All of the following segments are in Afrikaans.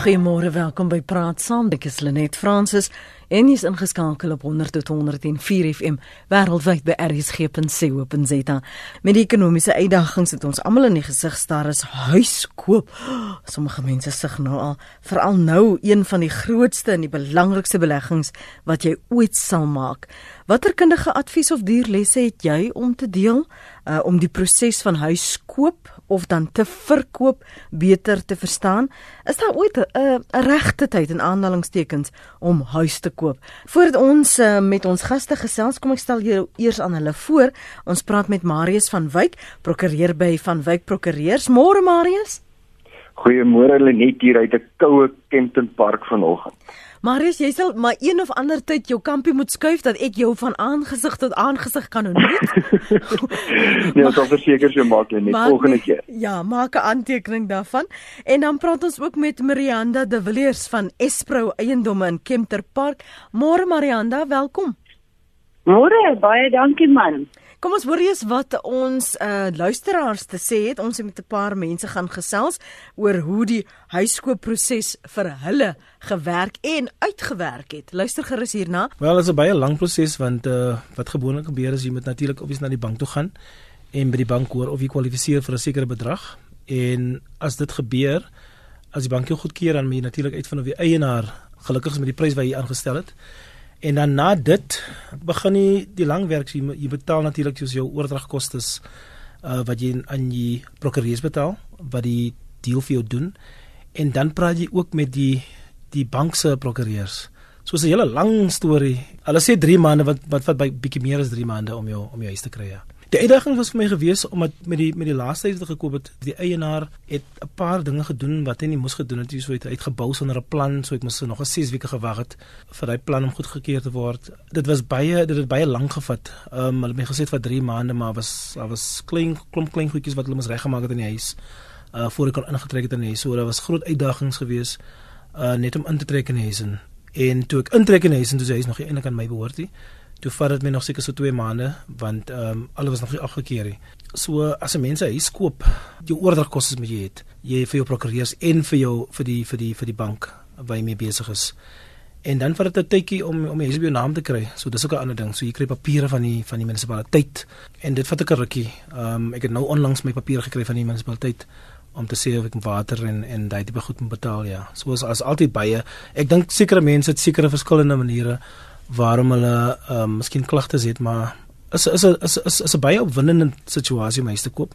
Goeiemôre, welkom by Praat Saam. Ek is Lenet Fransis en jy's ingeskakel op 100.104 FM wêreldwyd by rsg.co.za. Met die ekonomiese uitdagings wat ons almal in die gesig staar is huis koop. Sommige mense sug nou al, veral nou een van die grootste en die belangrikste beleggings wat jy ooit sal maak. Watter kundige advies of dierlesse het jy om te deel uh, om die proses van huis koop of dan te verkoop beter te verstaan? Is daar ooit 'n regte tyd in aanhalingstekens om huis te koop? Voordat ons uh, met ons gaste gesels, kom ek stel jou eers aan hulle voor. Ons praat met Marius van Wyk, prokureur by Van Wyk Prokureurs. Môre Marius. Goeiemôre Lenet hier uit 'n koue Kempton Park vanoggend. Marius, jy sal maar een of ander tyd jou kampie moet skuif dat ek jou van aangesig tot aangesig kan ontmoet. nee, ons sal verseker so maak net volgende keer. Ja, maak 'n aantekening daarvan. En dan praat ons ook met Marianda de Villiers van Espro Eiendomme in Kempton Park. Môre Marianda, welkom. Môre, baie dankie man. Kom ons hoor eers wat ons uh, luisteraars te sê het. Ons het met 'n paar mense gaan gesels oor hoe die huiskoopproses vir hulle gewerk en uitgewerk het. Luister gerus hierna. Wel, dit is 'n baie lang proses want uh, wat gewoonlik gebeur is jy moet natuurlik obvious na die bank toe gaan en by die bank hoor of jy kwalifiseer vir 'n sekere bedrag. En as dit gebeur, as die bank jou goedkeur dan moet jy natuurlik uitvind of die eienaar gelukkig is met die prys wat jy aangestel het. En dan na dit begin jy die lang werk jy, jy betaal natuurlik soos jou oordragkoste uh, wat jy aan die prokureurs betaal wat die deal vir jou doen en dan praat jy ook met die die bank se prokureurs. So 'n hele lang storie. Hulle sê 3 maande wat wat vat by bietjie meer as 3 maande om jou om jou huis te kry. Ja. Die uitdaging was vir my gewees omdat met die met die laaste huis wat ek gekoop het, die eienaar het 'n paar dinge gedoen wat hy nie moes gedoen het, so het uitgebou sonder 'n plan, so ek moes nog 'n 6 weke gewag het vir daai plan om goedgekeur te word. Dit was baie dit het baie lank gevat. Ehm um, hulle het my gesê vir 3 maande, maar was daar was klein klomp klein goedjies wat hulle moes reggemaak het in die huis uh voor ek kon ingetrek het in die huis. So daar was groot uitdagings gewees uh net om in te trek in die huis en, en toe ek intrek in die huis en toe sê hy is nog nie eintlik aan my behoort nie toe vat dit my nog seker so 2 maande want ehm um, alles was nog nie afgekeur nie. So as 'n mens 'n huis koop, jou oordragkoste moet jy het. Jy vir jou prokureurs en vir jou vir die vir die vir die bank waar jy mee besig is. En dan vat dit 'n tydjie om om jy jou naam te kry. So dis ook 'n ander ding. So jy kry papiere van die van die munisipaliteit en dit vat 'n rukkie. Ehm um, ek het nou onlangs my papiere gekry van die munisipaliteit om te sê of ek water en en daai tipe goed moet betaal ja. So as, as altyd baie. Ek dink sekere mense het sekere verskillende maniere waarom hulle ehm um, miskien klagtes het, maar is is is is is 'n baie opwindende situasie om huis te koop.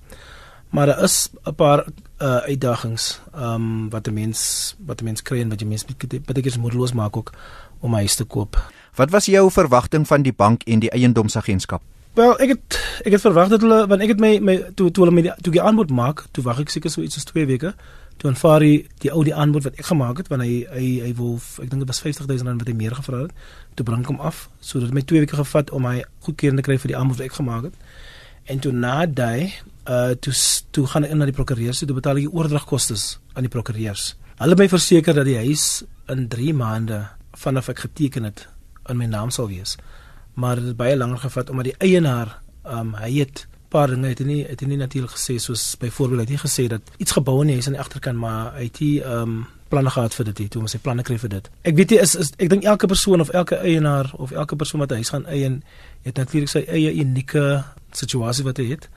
Maar daar is 'n paar uh uitdagings ehm um, wat 'n mens wat 'n mens kry en wat jy mens baie keer moedeloos maak ook om huis te koop. Wat was jou verwagting van die bank en die eiendomsagentskap? Wel, ek het ek het verwag dat hulle want ek het my my toe toe hulle my toe die aanbod maak, toe wag ek seker so iets as 2 weke toe aanvaar hy die ou die aanbod wat ek gemaak het want hy hy hy wil ek dink dit was 50000 rand wat hy meer gevra het toe bring hom af. Sodat my 2 weke gevat om my goedkeuring te kry vir die aanbod wat ek gemaak het. En toe na daai uh toe toe gaan ek in na die prokureurs toe betaal ek die oordragkoste aan die prokureurs. Hulle my verseker dat die huis in 3 maande vanaf ek geteken het in my naam sal wees. Maar dit het baie langer gevat omdat die eienaar um hy het paar dinge het hy nie het hy nie natuurlik gesê soos byvoorbeeld het hy gesê dat iets gebou in die huis aan die agterkant maar hy het hy ehm um, planne gehad vir dit toe ons sy planne kry vir dit. Ek weet jy is, is ek dink elke persoon of elke eienaar of elke persoon wat 'n huis gaan eien het natuurlik sy eie unieke situasie wat hy het.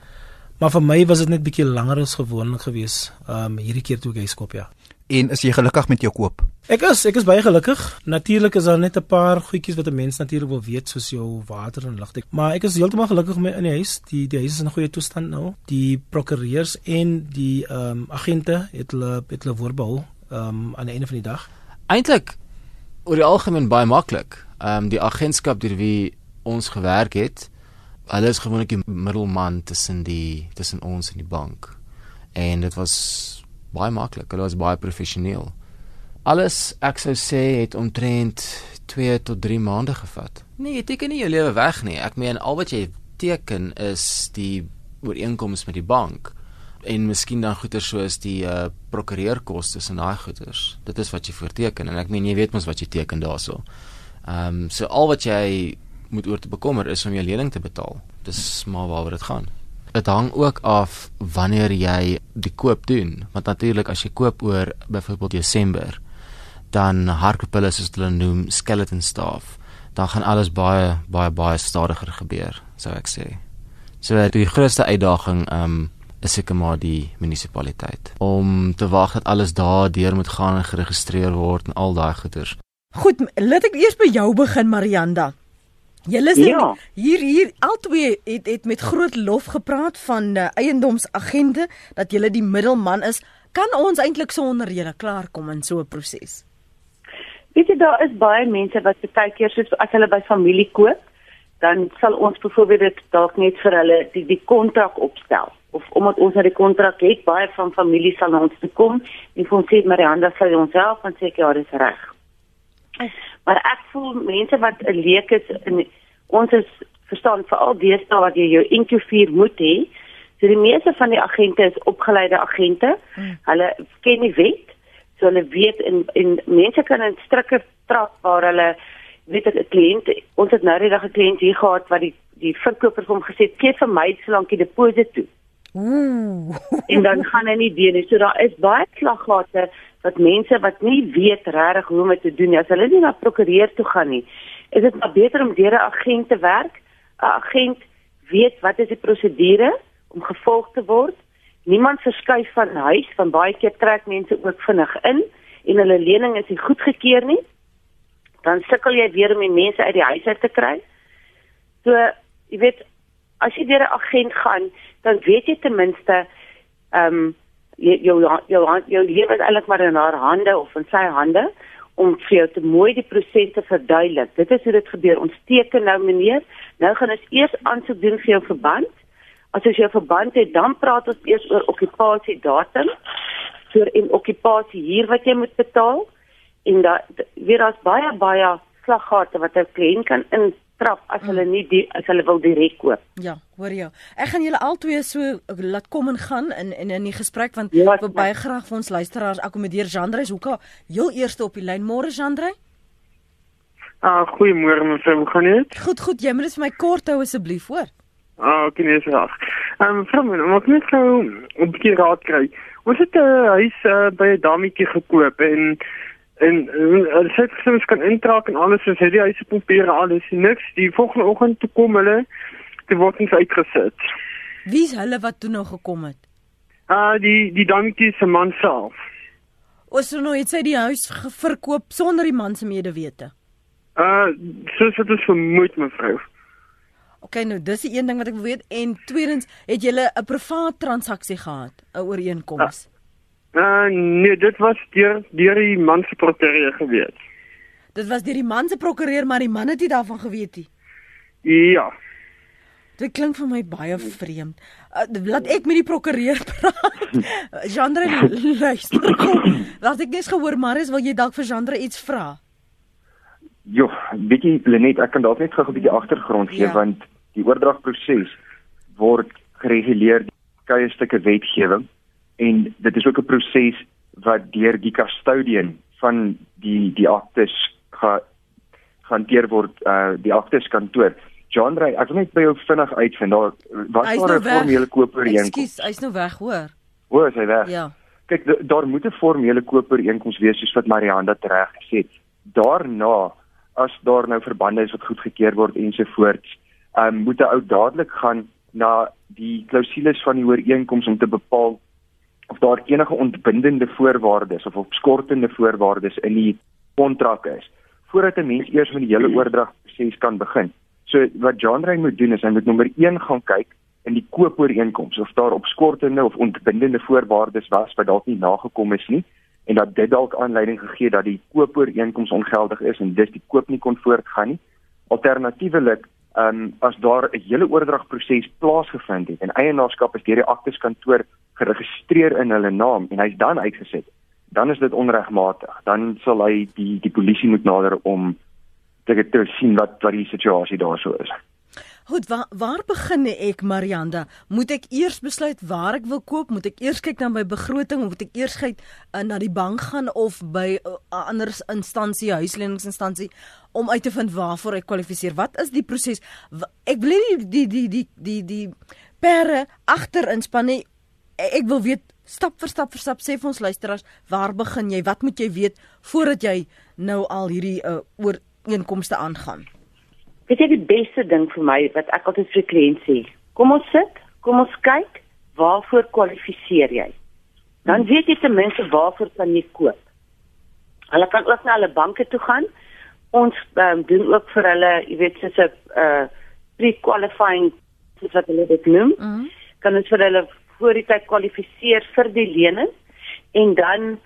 Maar vir my was dit net bietjie langer as gewoonlik geweest ehm um, hierdie keer toe ek huis koop ja en is jy gelukkig met jou koop? Ek is, ek is baie gelukkig. Natuurlik is daar net 'n paar goedjies wat 'n mens natuurlik wil weet soos jou water en lig. Maar ek is heeltemal gelukkig met in die huis. Die die huis is in goeie toestand nou. Die prokureurs en die ehm um, agente het hulle het hulle voorbehou ehm um, aan die einde van die dag. Eintlik oor die algemeen baie maklik. Ehm um, die agentskap deur wie ons gewerk het, hulle is gewoonlik die middelman tussen die tussen ons en die bank. En dit was baie maklik. Hulle was baie professioneel. Alles ek sou sê het omtrent 2 tot 3 maande gevat. Nee, jy teken nie jou lewe weg nie. Ek meen al wat jy teken is die ooreenkoms met die bank en miskien dan goeder soos die uh, prokureurkoste en daai goeders. Dit is wat jy voorteken en ek meen jy weet mos wat jy teken daarso. Ehm um, so al wat jy moet oor te bekommer is om jou lening te betaal. Dis maar waaroor dit gaan. Dit hang ook af wanneer jy die koop doen, want natuurlik as jy koop oor byvoorbeeld Desember, dan hartpille soos hulle noem skeleton staff, dan gaan alles baie baie baie stadiger gebeur, sou ek sê. So die grootste uitdaging um is seker maar die munisipaliteit om te wag dat alles daar deur moet gaan en geregistreer word en al daai goeders. Goed, laat ek eers by jou begin Marianda. Julle sê Ja. hier hier albei het het met groot lof gepraat van uh, eiendomsagente dat julle die middelman is. Kan ons eintlik sonder julle klaarkom in so 'n proses? Weet jy daar is baie mense wat baie keer soos as hulle by familie koop, dan sal ons byvoorbeeld dit dalk net vir hulle die die kontrak opstel. Of omdat ons nou die kontrak het, baie van familie sal na ons toe kom en vir ons sê Marianda sal ons help en sê ja, dis reg. Maar ek voel mense wat 'n leek is in ons is verstaan veral deesdae wat jy jou NQ4 moet hê. So die meeste van die agente is opgeleide agente. Hmm. Hulle ken die wet. So hulle weet en en mense kan in strikke trap waar hulle weet ek 'n kliënt ons het nou die dag 'n kliënt hier gehad wat die die verkoper vir hom gesê het gee vir my solank die deposito toe Ooh. en dan gaan hy nie deur nie. So daar is baie slaggate wat mense wat nie weet regtig hoe om dit te doen nie. As hulle nie na prokureur toe gaan nie, is dit maar beter om deur 'n agent te werk. 'n Agent weet wat is die prosedure om gevolg te word. Niemand verskuif van huis, van baie keer trek mense ook vinnig in en hulle lening is nie goedgekeur nie. Dan sukkel jy weer om die mense uit die huis uit te kry. So, jy weet, as jy deur 'n agent gaan, dan weet jy ten minste ehm um, jou jou jou, jou lewe is eintlik maar in haar hande of in sy hande om vir jou te mooi die proses te verduidelik. Dit is hoe dit gebeur. Ons teken nou meneer, nou gaan ons eers aansoek doen vir jou verband. As jy jou verband het, dan praat ons eers oor okkupasie datum. So en okkupasie hier wat jy moet betaal en da weer daar's baie baie slaggate wat 'n kliënt kan intrap as hulle nie die as hulle wil direk koop. Ja, hoor jou. Ek gaan julle albei so laat kom en gaan in in in die gesprek want Ja, ek wil baie graag vir ons luisteraars akkommodeer. Jandre is hoeka heel eerste op die lyn. Môre Jandre? Ah, goeiemôre mevrou, hoe gaan dit? Goed, goed. Jy moet dit vir my kort hou asseblief, hoor. Ah, ek is reg. Ehm, vrou, maar ek net gou 'n bietjie raad kry. Ons het 'n huis uh, by 'n dametjie gekoop en en hulle sê ons kan intrek en alles, ons het die huis pompeer alles, niks. Die volgende oggend toe kom hulle, die word ons uitgesit. Wie's hulle wat toe nou gekom het? Ah, die die dametjie se man self. Ons nou het sy die huis verkoop sonder die man se medewete. Uh, soos wat ons vermoed mevrou. OK, nou dis die een ding wat ek wil weet en tweedens, het julle 'n privaat transaksie gehad, 'n ooreenkoms? Uh, nee, dit was deur deur die man se prokureur geweet. Dit was deur die man se prokureur, maar die man het nie daarvan geweet nie. Ja. Dit klink vir my baie vreemd. Uh, laat ek met die prokureur praat. Jandre luister kom. Laat ek net gehoor Marius, wil jy dalk vir Jandre iets vra? Jo, bietjie Lenet, ek kan dalk net gou 'n bietjie agtergrond gee Ja. want die oordragproses word gereguleer deur verskeie stukke wetgewing en dit is ook 'n proses wat deur die custodian van die die aktes ga hanteer word uh die aktes kantoor. John Ray, ek wil net by jou vinnig uitvind daar was daar nou 'n formele koopooreenkoms. Ekskuus, hy's nou weg, hoor. O, is hy weg? Ja. Kyk, daar moet 'n formele koopooreenkoms wees soos wat Marianda reg gesê het. Daarna as daar nou verbande is wat goedgekeur word ensovoorts, um, moet 'n ou dadelik gaan na die klousules van die ooreenkoms om te bepaal of daar enige ontbindende voorwaardes of opskortende voorwaardes in die kontrak is voordat 'n mens eers met die hele oordragproses kan begin. So wat John Ray moet doen is hy moet nommer 1 gaan kyk in die koopooreenkoms of daar opskortende of ontbindende voorwaardes was wat dalk nie nagekom is nie en dat dit dalk aanleiding gegee het dat die koopooreenkoms ongeldig is en dus die koop nie kon voortgaan nie. Alternatiefelik, um, as daar 'n hele oordragproses plaasgevind het en eienaarskap is deur die akteskantoor geregistreer in hulle naam en hy's dan uitgeset, dan is dit onregmatig. Dan sal hy die die polisie moet nader om te, te sien wat wat die situasie daarso is. Goed, waar waar begin ek Marianda? Moet ek eers besluit waar ek wil koop? Moet ek eers kyk dan by begroting of moet ek eers kyk uh, na die bank gaan of by 'n uh, ander instansie, huisleningsinstansie om uit te vind waarvoor ek kwalifiseer? Wat is die proses? Wa- Ek wil nie die die die die die, die pere agter inspan nie. E- Ek wil weet stap vir stap vir stap sê vir ons luisteraars, waar begin jy? Wat moet jy weet voordat jy nou al hierdie uh, ooreenkomste aangaan? Dit is die beste ding vir my wat ek altyd vir kliënte sê. Kom ons sit, kom ons kyk, waarvoor kwalifiseer jy? Dan weet jy ten minste waarvoor kan jy koop. Hulle kan ook na hulle banke toe gaan. Ons um, doen ook vir hulle, jy weet, soos 'n uh, pre-qualifying soos wat hulle dit noem. Mm -hmm. Kan ons vir hulle voor die tyd kwalifiseer vir die lening en dan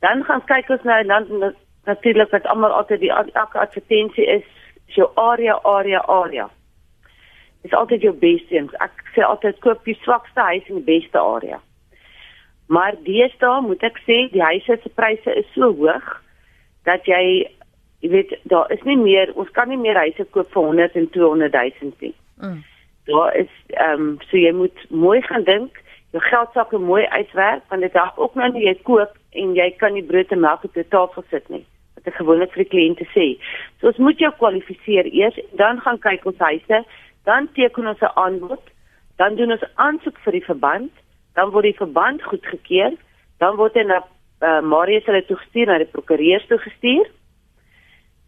dan gaan kyk ons nou dan natuurlik wat almal altyd die elke advertensie is jou area area area. Is altyd jou beste eens ek sê altyd koop die swakste huis in die beste area. Maar deesdae moet ek sê die huise se pryse is so hoog dat jy jy weet daar is nie meer ons kan nie meer huise koop vir 100 en 200 000 nie. Mm. daar is ehm um, so jy moet mooi gaan dink jou geldsakke mooi uitwerk want dit help ook nou nie jy koop en jy kan nie brood en melk op die tafel sit nie wat ek gewoonlik vir die kliënte sê. So ons moet jou kwalifiseer eers, dan gaan kyk ons huise, dan teken ons 'n aanbod, dan doen ons aansoek vir die verband, dan word die verband goedgekeur, dan word hy na uh, Marius hulle toe gestuur na die prokureurs toe gestuur.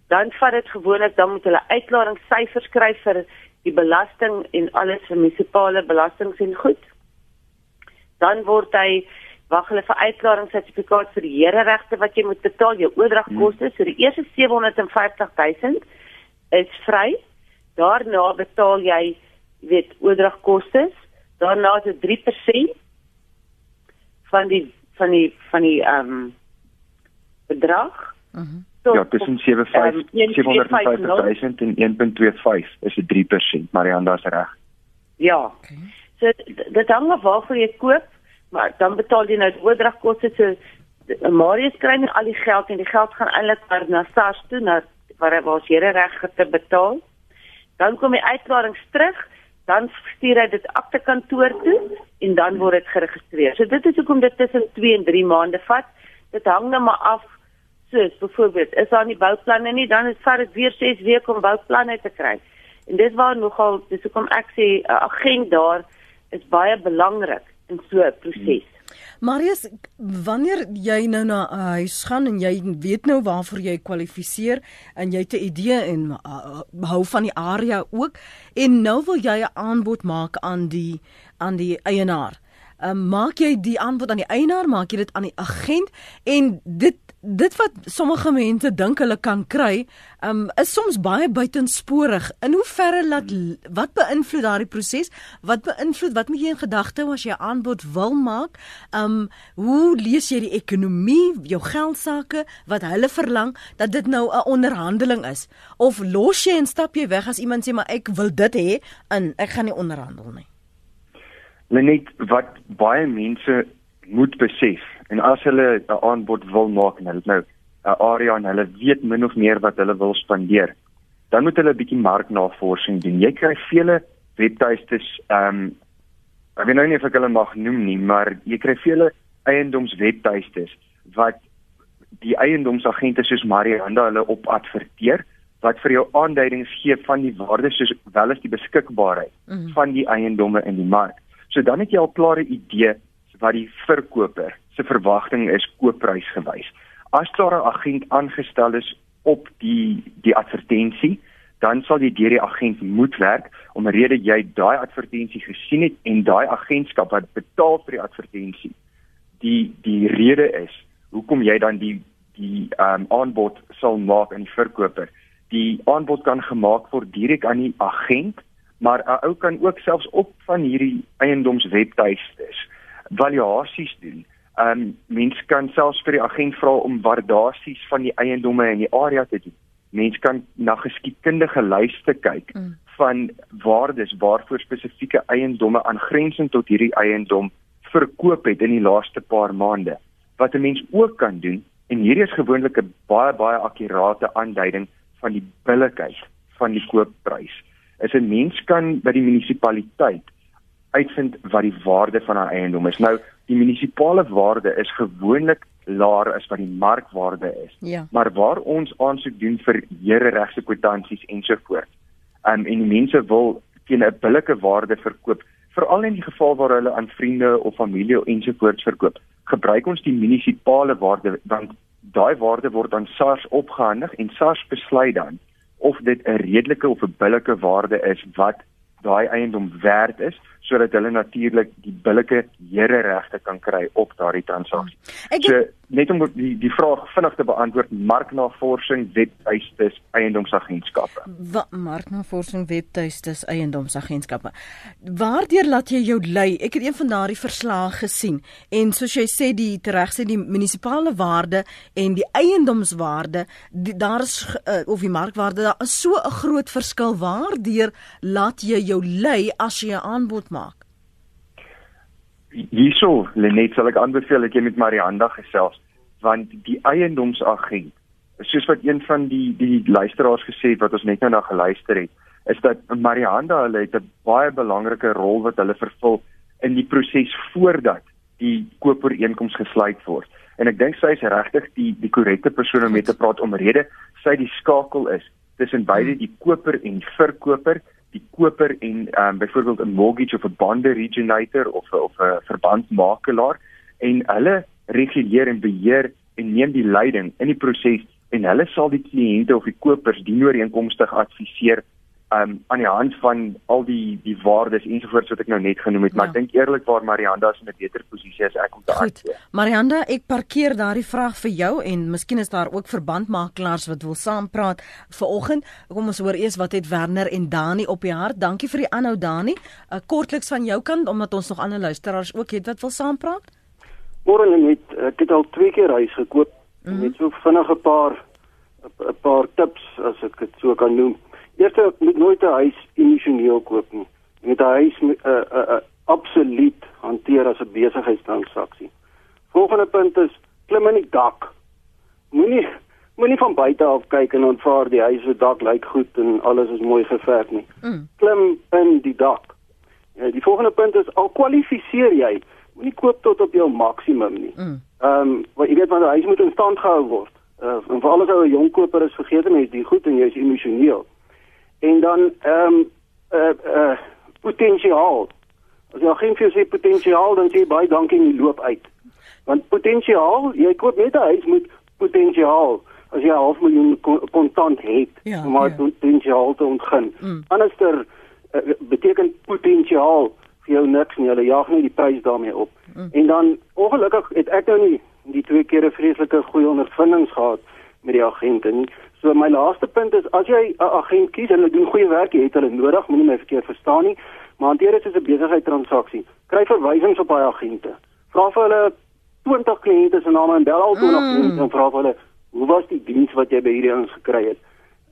Dan vat dit gewoonlik dan moet hulle uitklaringssyfers skryf vir die belasting en alles vir munisipale belastings en goed dan word hy wag hulle vir uitklaringssertifikaat vir die hereregte wat jy moet betaal jou oordragkoste hmm. so die eerste 750 000 is vry daarna betaal jy weet oordragkoste daarna is dit 3% van die van die van die ehm um, bedrag mhm mm So, ja, tussen 75 um, 750 en 1.25 is dit 3%, Marianda is reg. Ja. Okay. So dit hang af waarvoor jy koop, maar dan betaal jy nou die oordragkoste so Marius kry nie al die geld en die geld gaan eintlik maar na SARS toe na waar hy was here reg te betaal. Dan kom die uitklarings terug, dan stuur hy dit akte kantoor toe en dan word dit geregistreer. So dit is hoekom dit tussen 2 en 3 maande vat. Dit hang nou maar af soos byvoorbeeld is daar nie bouplanne nie, dan is dit weer 6 weke om bouplanne te kry. En dis waar nogal dis hoekom ek sê 'n agent daar is baie belangrik in so 'n proses. Marius, wanneer jy nou na 'n huis gaan en jy weet nou waarvoor jy kwalifiseer en jy het 'n idee en uh, hou van die area ook en nou wil jy 'n aanbod maak aan die aan die eienaar. Uh, maak jy die aanbod aan die eienaar, maak jy dit aan die agent en dit dit wat sommige mense dink hulle kan kry, um, is soms baie buitensporig. In hoe verre laat wat beïnvloed daardie proses? Wat beïnvloed wat moet jy in gedagte hou as jy 'n aanbod wil maak? Um hoe lees jy die ekonomie, jou geld sake wat hulle verlang dat dit nou 'n onderhandeling is? Of los jy en stap jy weg as iemand sê maar ek wil dit hê en ek gaan nie onderhandel nie? Net wat baie mense moet besef en as hulle 'n aanbod wil maak en hulle nou 'n area en hulle weet min of meer wat hulle wil spandeer, dan moet hulle 'n bietjie marknavorsing doen. Jy kry vele webtuistes, ehm um, ek weet nou nie of ek hulle mag noem nie, maar jy kry vele eiendomswebtuistes wat die eiendomsagente soos Marianda hulle op adverteer wat vir jou aanduidings gee van die waarde soos wel as die beskikbaarheid mm -hmm. van die eiendomme in die mark. So dan het jy al 'n klare idee wat die verkoper se verwagting is koopprys gewys. As daar 'n agent aangestel is op die die advertensie, dan sal jy deur die agent moet werk omrede jy daai advertensie gesien het en daai agentskap wat betaal vir die advertensie die die rede is hoekom jy dan die die um, aanbod sal maak aan die verkoper. Die aanbod kan gemaak word direk aan die agent, maar 'n ou kan ook selfs op van hierdie eiendomswebtuistes valuasies doen. Um, mense kan selfs vir die agent vra om waardasies van die eiendomme in die area te doen. Mense kan na geskiedkundige lyste kyk mm. van waardes waarvoor spesifieke eiendomme aangrensend tot hierdie eiendom verkoop het in die laaste paar maande. Wat 'n mens ook kan doen en hierdie is gewoonlik 'n baie baie akkurate aanduiding van die billikheid van die koopprys. Is 'n mens kan by die munisipaliteit uitvind wat die waarde van 'n eiendom is. Nou, die munisipale waarde is gewoonlik laer as wat die markwaarde is. Ja. Maar waar ons aansoek doen vir here regse kwitansies ensovoorts, um, en die mense wil teen 'n billike waarde verkoop, veral in die geval waar hulle aan vriende of familie ensovoorts verkoop, gebruik ons die munisipale waarde want daai waarde word aan SARS opgehandig en SARS besluit dan of dit 'n redelike of 'n billike waarde is wat daai eiendom werd is sodat hulle natuurlik die billike here regte kan kry op daardie transaksie. Ek so net om die die vraag vinnig te beantwoord, marknavorsing webtuistes eiendomsagentskappe. Wat marknavorsing webtuistes eiendomsagentskappe. Waardeur laat jy jou lei? Ek het een van daardie verslae gesien en soos jy sê die reg sê die munisipale waarde en die eiendomswaarde, die, daar is uh, of die markwaarde, daar is so 'n groot verskil. Waardeur laat jy jou lei as jy 'n aanbod maak? Hierso Lenet sal ek aanbeveel dat jy met Marianda gesels want die eiendomsagent soos wat een van die die luisteraars gesê het wat ons net nou na geluister het is dat Marianda hulle het 'n baie belangrike rol wat hulle vervul in die proses voordat die koopooreenkoms gesluit word. En ek dink sy is regtig die die korrekte persoon om mee te praat omrede sy die skakel is tussen beide die koper en verkoper die koper en um, byvoorbeeld 'n mortgage of 'n bond originator of of 'n verbandmakelaar en hulle reguleer en beheer en neem die leiding in die proses en hulle sal die kliënte of die kopers dienooreenkomstig adviseer um aan die hand van al die die waardes ensovoorts wat ek nou net genoem het, ja. maar ek dink eerlikwaar Marianda is in 'n beter posisie as ek om te antwoord. Marianda, ek parkeer daardie vraag vir jou en miskien is daar ook verbandmakelaars wat wil saampraat vanoggend. Kom ons hoor eers wat het Werner en Dani op die hart. Dankie vir die aanhou Dani. 'n uh, Kortliks van jou kant omdat ons nog ander luisteraars ook het wat wil saampraat. Môre net, ek het al twee keer huis gekoop. Mm -hmm. Net so vinnig 'n paar 'n paar tips as ek dit so kan noem. Eerste moet nooit 'n huis emosioneel koop nie. Jy moet 'n huis 'n uh, uh, uh, absoluut hanteer as 'n besigheidstransaksie. Volgende punt is klim in die dak. Moenie moenie van buite af kyk en aanvaar die huis se dak lyk goed en alles is mooi geverf nie. Mm. Klim in die dak. Ja, die volgende punt is al kwalifiseer jy, moenie koop tot op jou maksimum nie. Mm. Ehm mm. um, wat jy weet want 'n huis moet in stand gehou word. Uh, en vir alles ou 'n jong koper is vergeet mense die goed en jy is emosioneel en dan ehm um, eh uh, uh, potensiaal. As jy geen vir sy potensiaal dan sê baie dankie in die loop uit. Want potensiaal, jy koop net 'n huis met potensiaal. As jy 'n half miljoen kontant het ja, om maar ja. potensiaal te ontgin. Mm. Anderster uh, beteken potensiaal vir jou niks nie. Hulle jaag nie die prys daarmee op. Mm. En dan ongelukkig het ek nou nie die twee kere vreeslike goeie ondervindings gehad met die agente nie. So my laaste punt is as jy 'n agent kies en hulle doen goeie werk, jy het hulle nodig, moenie my verkeerd verstaan nie, maar hanteer dit soos 'n besigheidstransaksie. Kry verwysings op daai agente. Vra vir hulle 20 kliënte se name en bel al 20 mm. kliënte en vra vir hulle hoe was die diens wat jy by hierdie ons gekry het.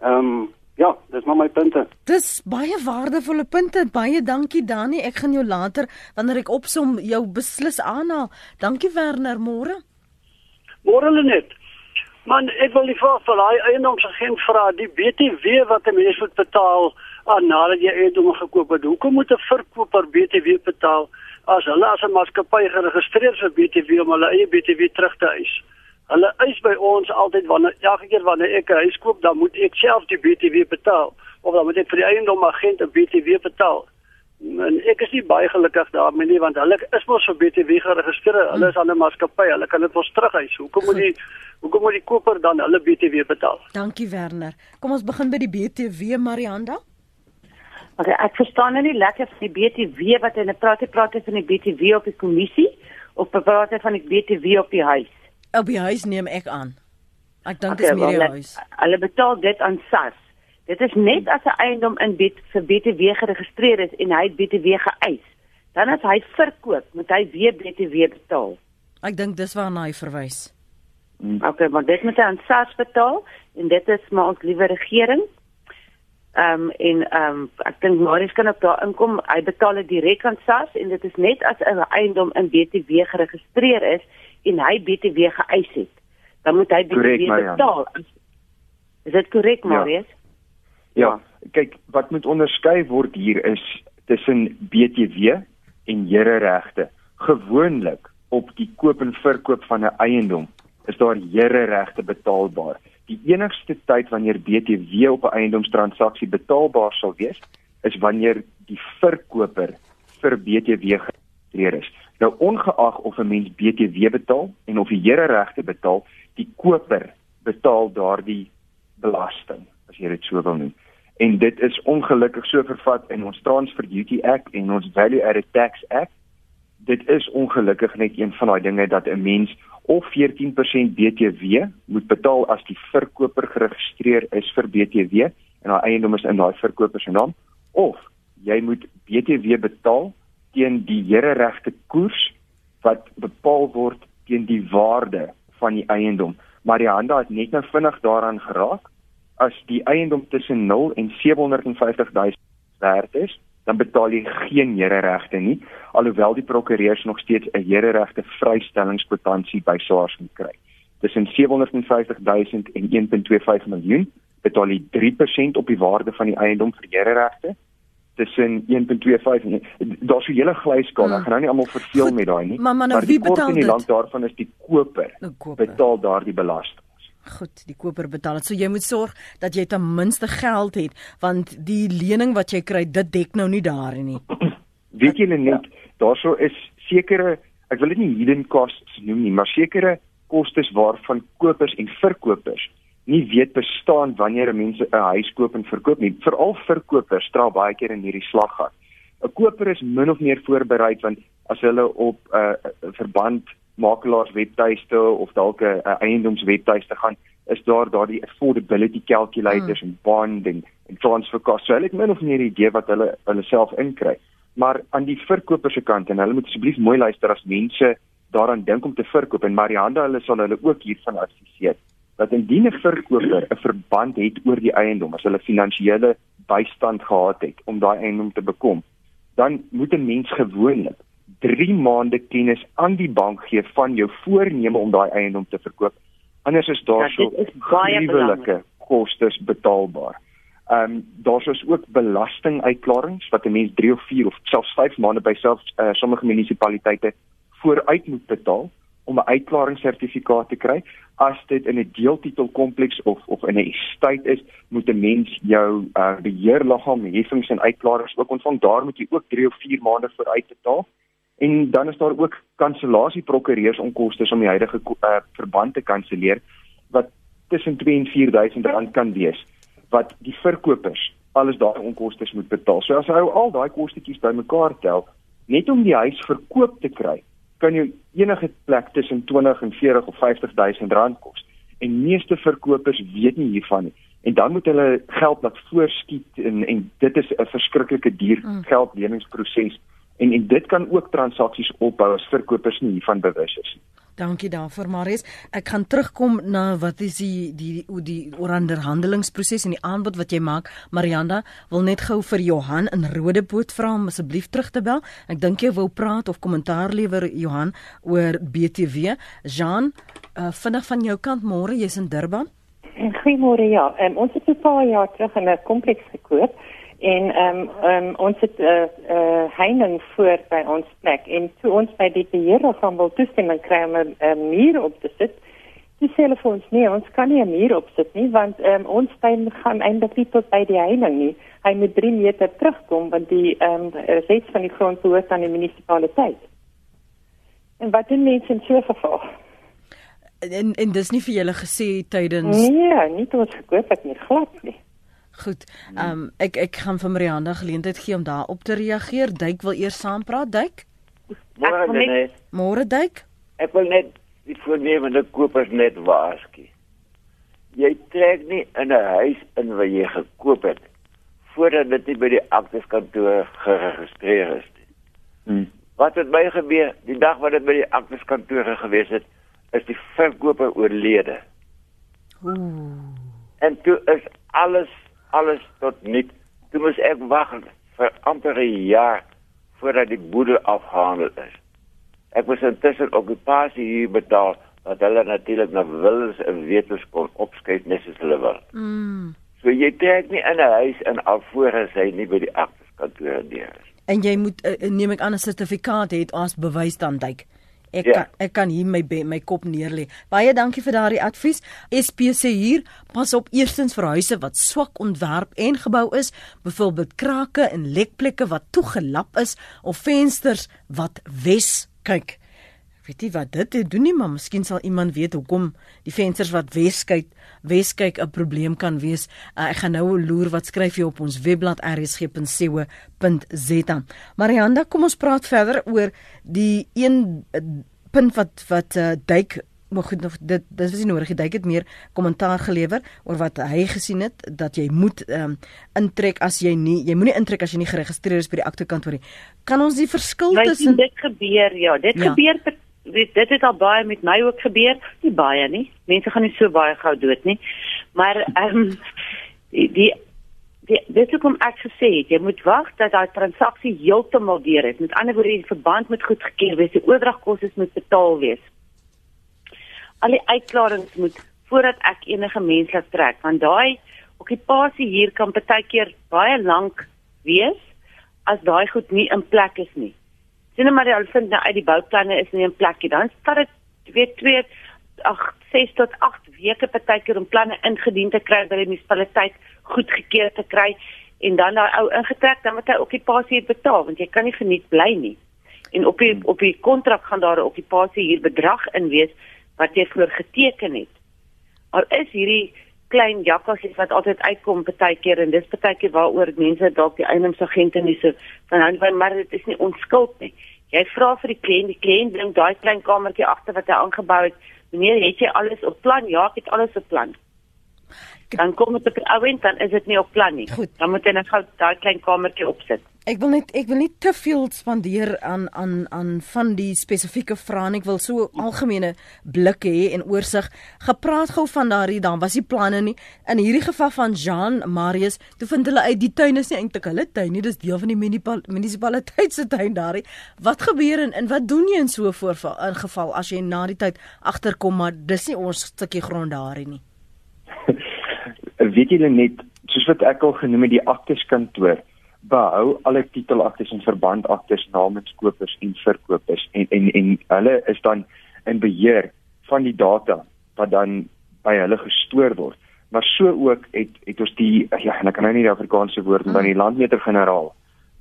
Ehm um, Ja, dis maar my punte. Dis baie waardevolle punte. Baie dankie Dani. Ek gaan jou later wanneer ek opsom jou beslis aanhaal. Dankie Werner, môre. Môre Lenet. Man, ek wil die vraag vir daai eiendomsagent vra, die BTW wat 'n mens moet betaal aan nadat jy eiendom gekoop het. Hoekom moet 'n verkoper BTW betaal as hulle as 'n maatskappy geregistreer vir BTW om hulle eie BTW terug te eis? Hulle eis by ons altyd wanneer elke keer wanneer ek 'n huis koop, dan moet ek self die BTW betaal of dan moet ek vir die eiendomagent 'n BTW betaal en ek is nie baie gelukkig daarmee nie want hulle is mos vir BTW geregistreer. Hulle is aan 'n maatskappy. Hulle kan dit mos terughuis. Hoekom moet die hoekom moet die koper dan hulle BTW betaal? Dankie Werner. Kom ons begin by die BTW Marianda. Okay, ek verstaan nou nie lekker van die BTW wat hulle praat, praat van die BTW op die kommissie of praat van die BTW op die huis? Op die huis neem ek aan. Ek dink dit is meer die huis. Hulle betaal dit aan SARS. Dit is net as 'n eiendom in bet vir BTW geregistreer is en hy BTW geëis. Dan as hy verkoop, moet hy weer BTW betaal. Ek dink dis waarna hy verwys. Hmm. Okay, maar dit moet hy aan SARS betaal en dit is maar ons liewe regering. Ehm um, en ehm um, ek dink Marius kan op daar inkom. Hy betaal dit direk aan SARS en dit is net as 'n eiendom in BTW geregistreer is en hy BTW geëis het. Dan moet hy BTW correct, betaal. Is dit korrek, ja. Marius? Ja. Ja, kyk, wat moet onderskei word hier is tussen BTW en hereregte. Gewoonlik op die koop en verkoop van 'n eiendom is daar hereregte betaalbaar. Die enigste tyd wanneer BTW op 'n eiendomstransaksie betaalbaar sal wees, is wanneer die verkoper vir BTW geregistreer is. Nou ongeag of 'n mens BTW betaal en of die hereregte betaal, die koper betaal daardie belasting, as jy dit so wil noem. En dit is ongelukkig so vervat in ons Transfer Duty Act en ons Value Added Tax Act. Dit is ongelukkig net een van daai dinge dat 'n mens of 14% BTW moet betaal as die verkoper geregistreer is vir BTW en haar eiendom is in daai verkoper se naam of jy moet BTW betaal teen die hereregte koers wat bepaal word teen die waarde van die eiendom. Hande het net nou vinnig daaraan geraak as die eiendom tussen 0 en 750 000 werd is, dan betaal jy geen hereregte nie, alhoewel die prokureurs nog steeds 'n hereregte vrystellingskwitansie by SARS moet kry. Tussen 750 000 en 1.25 miljoen betaal jy 3% op die waarde van die eiendom vir hereregte tussen 1.25 en daar's so 'n hele glyskaal. Ek gaan nou nie almal verveel met daai nie. Maar, maar, nou, maar wie betaal dit? Die land daarvan is die koper. koper. Betaal daardie belasting. Goed, die koper betaal dit. So jy moet sorg dat jy ten minste geld het want die lening wat jy kry, dit dek nou nie daar nie. Weet jy net, ja. daarso is sekere, ek wil dit nie hidden costs noem nie, maar sekere kostes waarvan kopers en verkopers nie weet bestaan wanneer mense 'n huis koop en verkoop nie. Veral verkopers straal baie keer in hierdie slaggat. 'n Koper is min of meer voorberei want as hulle op 'n uh, verband makelaars webtuiste of dalk 'n uh, eiendomswebtuiste gaan, is daar daardie affordability calculators hmm. en bond en, en transfer costs. So hulle het min of meer 'n idee wat hulle hulle self inkry. Maar aan die verkoper se kant en hulle moet asseblief mooi luister as mense daaraan dink om te verkoop en Marianda hulle sal hulle ook hiervan adviseer dat indien 'n verkoper 'n verband het oor die eiendom, as hulle finansiële bystand gehad het om daai eiendom te bekom, dan moet 'n mens gewoonlik 3 maande kennis aan die bank gee van jou voorneme om daai eiendom te verkoop. Anders is daar so baie kostes betaalbaar. Ehm um, daar is ook belastinguitklarings wat 'n mens 3 of 4 of selfs 5 maande by selfs uh, sommige munisipaliteite vooruit moet betaal om 'n uitklaringssertifikaat te kry. As dit in 'n deeltitel kompleks of of in 'n estate is, moet 'n mens jou uh, beheerliggaam heffings en uitklarings ook ontvang. Daar moet jy ook 3 of 4 maande vooruit betaal. En dan is daar ook kansellasie prokureursonkoste om die huidige uh, verband te kanselleer wat tussen 2 en 4000 rand kan wees wat die verkopers alles daai onkoste moet betaal. So as jy al daai kostetjies bymekaar tel, net om die huis verkoop te kry, kan jou enige plek tussen 20 en 40 of 50000 rand kos. En meeste verkopers weet nie hiervan nie. En dan moet hulle geld laat voorskiet en en dit is 'n verskriklike duur mm. En en dit kan ook transaksies ophou as verkopers nie hiervan bewus is nie. Dankie daarvoor Marius. Ek gaan terugkom na wat is die die die, die onderhandelingsproses en die aanbod wat jy maak. Marianda wil net gou vir Johan in Rodepoort vra om asseblief terug te bel. Ek dink jy wou praat of kommentaar lewer Johan oor BTW. Jean, uh, vinnig van jou kant môre, jy's in Durban. Goeiemôre ja. Um, ons het 'n paar jaar terug 'n kompleks gekoop en ehm um, um, ons het 'n uh, eh, uh, eh, heining voor by ons plek. En toe ons by die beheerder van wil toestemming kry om 'n uh, muur op te sit die selfoons nee ons kan nie 'n muur opsit nie want um, ons tuin gaan eintlik nie tot by die heining nie. Hy moet 3 meter terugkom want die ehm um, res van die grond behoort aan die munisipaliteit. En wat doen mense in so 'n geval? En en dis nie vir julle gesê tydens nee nie tot ons gekoop het nie glad nie Goed. Ehm um, ek ek gaan vir Marianda geleentheid gee om daar op te reageer. Duik wil eers saampraat, Duik. Môre net. Môre Duik. Ek wil net die voornemende kopers net waarsku. Jy trek nie in 'n huis in wat jy gekoop het voordat dit nie by die akteskantoor geregistreer is nie. Hmm. Wat het by gebeur die dag wat dit by die akteskantoor gewees het, is die verkoper oorlede. Ooh. En toe is alles alles tot nik. Toe moes ek wag vir amper 'n jaar voordat die boedel afgehandel is. Ek moes intussen okupasie hier betaal wat hulle natuurlik na wils en wetens kon opskryf net soos hulle wil. Mm. So jy trek nie in 'n huis in alvorens hy nie by die akteskantoor deur is. En jy moet uh, neem ek aan 'n sertifikaat hê as bewys dan dyk Ek ja. kan ek kan hier my my kop neerlê. Baie dankie vir daardie advies. SPC hier, pas op eerstens vir huise wat swak ontwerp en gebou is, byvoorbeeld krake en lekplekke wat toegelap is of vensters wat wes kyk weet nie wat dit doen nie, maar miskien sal iemand weet hoekom die vensters wat wes kyk, wes kyk 'n probleem kan wees. Uh, ek gaan nou loer wat skryf jy op ons webblad rsg.co.za. Marianda, kom ons praat verder oor die een uh, punt wat wat uh, duik maar goed nog dit dis is nie nodig jy het meer kommentaar gelewer oor wat hy gesien het dat jy moet um, intrek as jy nie jy moenie intrek as jy nie geregistreer is by die aktekantoor nie kan ons die verskil tussen dit gebeur ja dit ja. gebeur weet dit het al baie met my ook gebeur, nie baie nie. Mense gaan nie so baie gou dood nie. Maar ehm um, die die dit kom ek gesê het, jy moet wag dat daai transaksie heeltemal deur is. Met ander woorde, die verband moet goedgekeur wees, die oordragkoste moet betaal wees. Al die uitklarings moet voordat ek enige mens laat trek, want daai okupasie hier kan baie keer baie lank wees as daai goed nie in plek is nie sien maar al vind nou uit die bouplanne is nie in plek nie. Dan stad dit weet 2 ag 6 tot 8 weke partykeer om planne ingedien te kry by die munisipaliteit goedgekeur te kry en dan daai ou ingetrek dan moet hy okupasie betaal want jy kan nie geniet bly nie. En op die op die kontrak gaan daar 'n okupasie hier bedrag in wees wat jy voor geteken het. Al is hierdie klein jakkasies wat altyd uitkom partykeer en dis partykeer waaroor mense dalk die eienaarsagente nie so van hou maar dit is nie onskuld nie. Jy vra vir die kliënt, die kliënt bring daai klein kamertjie agter wat hy aangebou het. Meneer, het jy alles op plan? Ja, ek het alles op plan. Dan kom dit op die ouend dan is dit nie op plan nie. Goed. Dan moet jy net gou daai klein kamertjie opsit. Ek wil net ek wil nie te veel spandeer aan aan aan van die spesifieke vrae nie. Ek wil so algemene blik hê en oorsig. Gepraat gou van daardie dan was die planne nie. In hierdie geval van Jean Marius, toe vind hulle uit die tuin is nie eintlik hulle tuin nie, dis deel van die munisipaliteit se tuin daardie. Wat gebeur en, en wat doen jy in so 'n voorval in geval as jy na die tyd agterkom maar dis nie ons stukkie grond daarin nie. Weet julle net soos wat ek al genoem het die akteskantoor behou alle titelaktes en verbandaktes namens kopers en verkopers en en en hulle is dan in beheer van die data wat dan by hulle gestoor word. Maar so ook het het ons die ja, ek kan nou nie die Afrikaanse woord maar die landmeter-generaal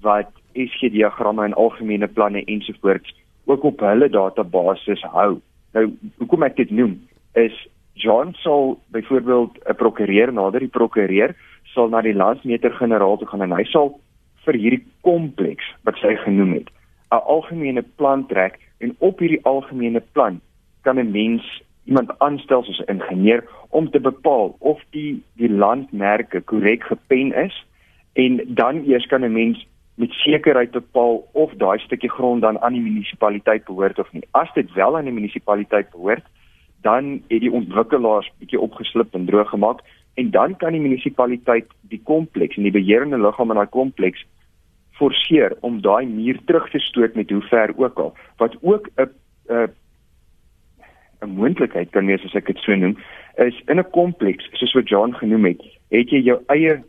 wat SG diagramme en algemene planne ensovoorts ook op hulle database hou. Nou hoekom ek dit noem is John sal byvoorbeeld 'n prokureur nader die prokureur sal na die landmeter-generaal toe gaan en hy sal vir hierdie kompleks wat sy genoem het 'n algemene plan trek en op hierdie algemene plan kan 'n mens iemand aanstel soos 'n ingenieur om te bepaal of die die landmerke korrek gepen is en dan eers kan 'n mens met sekerheid bepaal of daai stukkie grond dan aan die munisipaliteit behoort of nie. As dit wel aan die munisipaliteit behoort, dan het die ontwikkelaars bietjie opgeslip en droog gemaak en dan kan die munisipaliteit die kompleks en die beheerende liggaam in daai kompleks forceer om daai muur terug te stoot met hoe ver ook al wat ook 'n 'n 'n moontlikheid kan wees as ek dit so noem is in 'n kompleks soos wat John genoem het het jy jou eie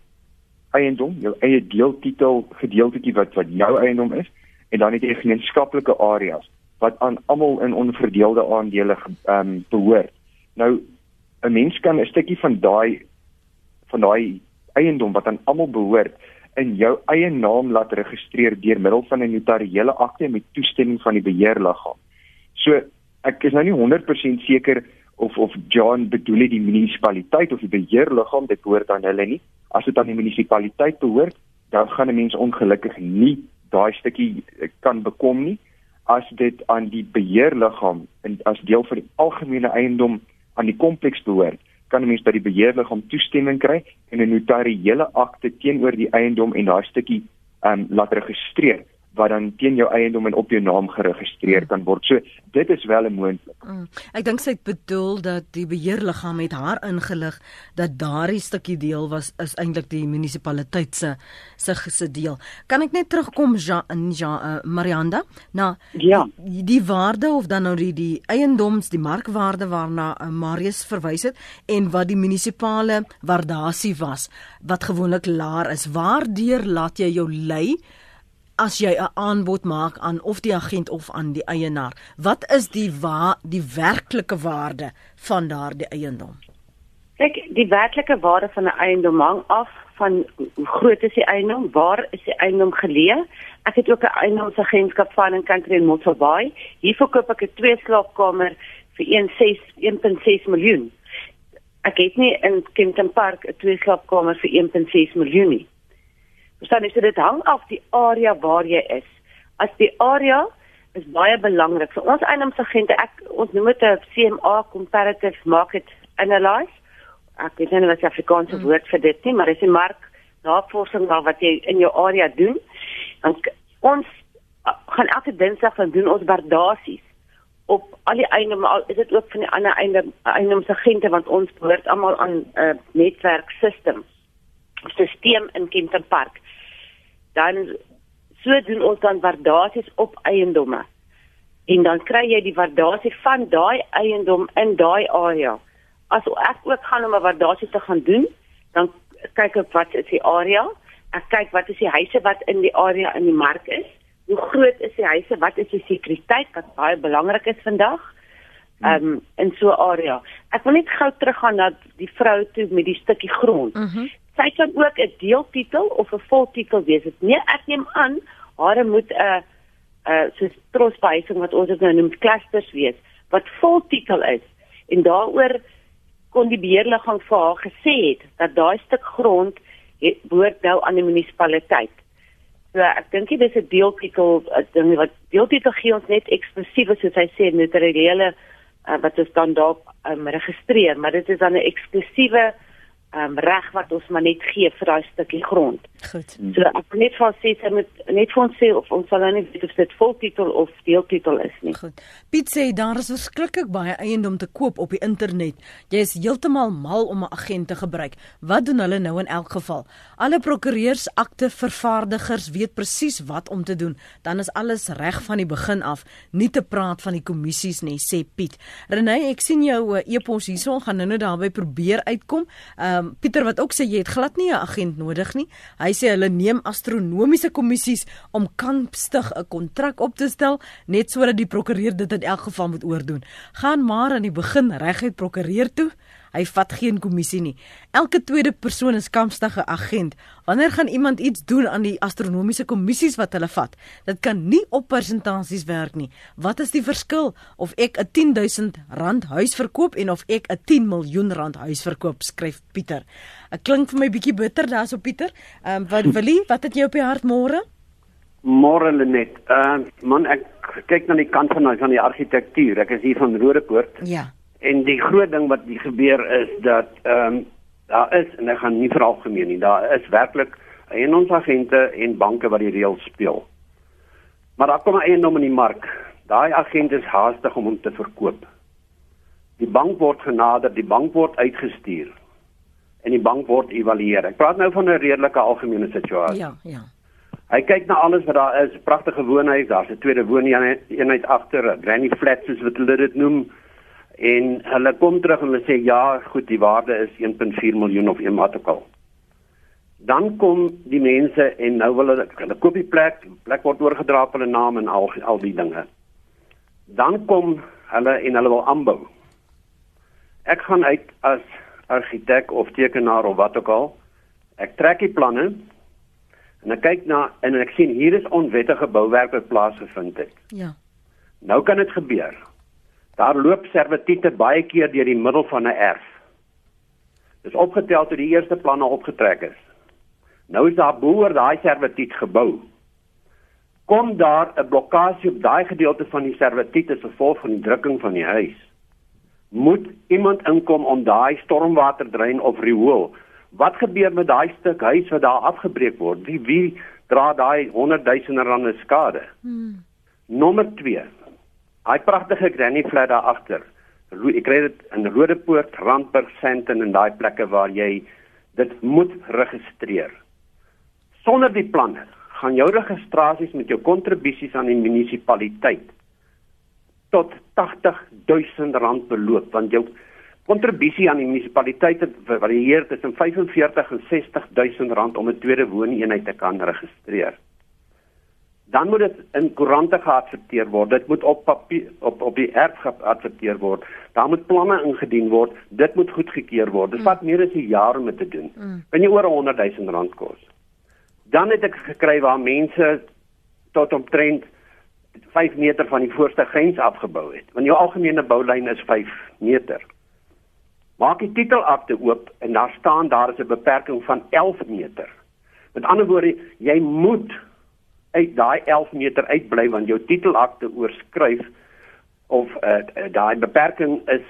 eiendom jou eie deeltitel gedeeltetjie wat wat jou eiendom is en dan het jy gemeenskaplike areas wat aan almal in onverdeelde aandele ehm um, behoort. Nou 'n mens kan 'n stukkie van daai van daai eiendom wat aan almal behoort in jou eie naam laat registreer deur middel van 'n notariële akte met toestemming van die beheerliggaam. So ek is nou nie 100% seker of of John bedoel dit die munisipaliteit of die beheerliggaam dit behoort aan hulle nie. As dit aan die munisipaliteit behoort, dan gaan 'n mens ongelukkig nie daai stukkie eh, kan bekom nie as dit aan die beheerliggaam en as deel van die algemene eiendom aan die kompleks behoort kan 'n mens by die beheerliggaam toestemming kry en 'n notariële akte teenoor die eiendom en daai stukkie ehm um, laat registreer wat dan teen jou eiendom en op jou naam geregistreer kan word. So dit is wel 'n moontlik. Mm. Ek dink sy het bedoel dat die beheerliggaam het haar ingelig dat daardie stukkie deel was is eintlik die munisipaliteit se se se deel. Kan ek net terugkom ja in ja uh, Marianda? Nou ja. die, die waarde of dan nou die die eiendoms, die markwaarde waarna uh, Marius verwys het en wat die munisipale waardasie was wat gewoonlik laer is. Waardeur laat jy jou lei? As jy 'n aanbod maak aan of die agent of aan die eienaar? Wat is die wa die werklike waarde van daardie eiendom? Kyk, die werklike waarde van 'n eiendom hang af van hoe groot is die eiendom, waar is die eiendom geleë? Ek het ook 'n eiendomsagentskap van in Country in Mosselbaai. Hier verkoop ek 'n twee slaapkamer vir 1.6 1.6 miljoen. Ek het nie in Kenton Park 'n twee slaapkamer vir 1.6 miljoen nie. Verstaan jy, so dit hang af die area waar jy is. As die area is baie belangrik vir ons eiendomsagente. Ek ons noem dit 'n CMA comparative market analysis ek weet nie wat die Afrikaanse hmm. woord vir dit nie, maar dis 'n mark navorsing wat jy in jou area doen. Dan ons gaan elke Dinsdag van doen ons waardasies op al die eiendom al is dit ook van die ander eiendom eiendomsagente want ons behoort almal aan 'n uh, netwerk system stelsel in Kenton Park. Dan so doen ons dan waardasies op eiendomme. En dan kry jy die waardasie van daai eiendom in daai area as ek ook gaan om 'n waardasie te gaan doen, dan kyk ek wat is die area. Ek kyk wat is die huise wat in die area in die mark is. Hoe groot is die huise? Wat is die sekuriteit wat baie belangrik is vandag? Ehm um, in so 'n area. Ek wil net gou teruggaan na die vrou toe met die stukkie grond. Mm -hmm. Sy kan ook 'n deeltitel of 'n voltitel wees. Nee, ek neem aan haar moet 'n 'n so trosbehuising wat ons dit nou noem clusters wees wat voltitel is en daaroor kon die beheerliggaam vir haar gesê het dat daai stuk grond behoort nou aan die munisipaliteit. So ek dink dit is 'n deeltitel ding wat deeltitel gee ons net eksklusief soos hy sê notariële uh, wat ons dan daar um, registreer, maar dit is dan 'n eksklusiewe um, reg wat ons maar net gee vir daai stukkie grond. Goed. So ek net vir sê sy moet net vir ons sê of ons sal nou nie weet of dit voltitel of deeltitel is nie. Goed. Piet sê daar is verskriklik baie eiendom te koop op die internet. Jy is heeltemal mal om 'n agent te gebruik. Wat doen hulle nou in elk geval? Alle prokureurs, akte vervaardigers weet presies wat om te doen. Dan is alles reg van die begin af. Nie te praat van die kommissies nie, sê Piet. Renée, ek sien jou uh, e-pos hierso gaan nou-nou daarby probeer uitkom. Ehm um, Pieter wat ook sê jy het glad nie 'n agent nodig nie. Hy sê hulle neem astronomiese kommissies om kampstig 'n kontrak op te stel net sodat die prokureur dit in elk geval moet oordoen. Gaan maar aan die begin reguit prokureur toe. Hy vat geen kommissie nie. Elke tweede persoon is kampstige agent. Wanneer gaan iemand iets doen aan die astronomiese kommissies wat hulle vat? Dit kan nie op persentasies werk nie. Wat is die verskil of ek 'n 10000 rand huis verkoop en of ek 'n 10 miljoen rand huis verkoop? skryf Pieter. Ek klink vir my bietjie bitter daarso Pieter. Ehm um, wat Willie, wat het jy op die hart môre? Môre Lenet. Ehm uh, man ek kyk na die kant van van die argitektuur. Ek is hier van Rodepoort. Ja. En die groot ding wat gebeur is dat ehm um, daar is en ek gaan nie vir algemeen nie, daar is werklik eiendomsagente en banke wat die reëls speel. Maar daar kom 'n eiendom in die mark. Daai agent is haastig om hom te verkoop. Die bank word genader, die bank word uitgestuur en die bank word evalueer. Ek praat nou van 'n redelike algemene situasie. Ja, ja. Hy kyk na alles wat daar is, pragtige woonhuis, daar's 'n tweede wooneenheid agter, granny flats soos wat hulle dit noem en hulle kom terug en hulle sê ja, goed, die waarde is 1.4 miljoen of iemand ook al. Dan kom die mense en nou wil hulle hulle koop die plek, die plek word oorgedra op hulle naam en al al die dinge. Dan kom hulle en hulle wil aanbou. Ek gaan uit as argitek of tekenaar of wat ook al. Ek trek die planne en ek kyk na en ek sien hier is onwettige bouwerk wat plaasgevind het. Ja. Nou kan dit gebeur. Daar loop servitiete baie keer deur die middel van 'n erf. Dis opgetel toe die eerste planne opgetrek is. Nou is daar boer daai servitiet gebou. Kom daar 'n blokkade op daai gedeelte van die servitiet as gevolg van die drukking van die huis. Moet iemand inkom om daai stormwaterdrein of riool. Wat gebeur met daai stuk huis wat daar afgebreek word? Wie wie dra daai honderdduisende rande skade? Hmm. Nommer 2. Daai pragtige granny flat daar agter. Ek kry dit in Rodepoort, Randburg, Sandton en daai plekke waar jy dit moet registreer. Sonder die planne gaan jou registrasies met jou kontribusies aan die munisipaliteit tot 80 000 rand beloop want jou kontribusie aan die munisipaliteit varieer tussen 45 en 60 000 rand om 'n tweede wooneenheid te kan registreer. Dan moet dit in koerante geadverteer word. Dit moet op papier op op die erf geadverteer word. Daar moet planne ingedien word. Dit moet goedgekeur word. Dit mm. vat meer as 'n jaar om dit te doen. Mm. Kan jy oor 100 000 rand kos. Dan het ek gekry waar mense tot omtrent 5 meter van die voorste grens afgebou het. Want jou algemene boulyn is 5 meter. Maak die titelakte oop en daar staan daar is 'n beperking van 11 meter. Met ander woorde, jy moet uit daai 11 meter uitbly want jou titelakte oorskryf of uh, daai beperking is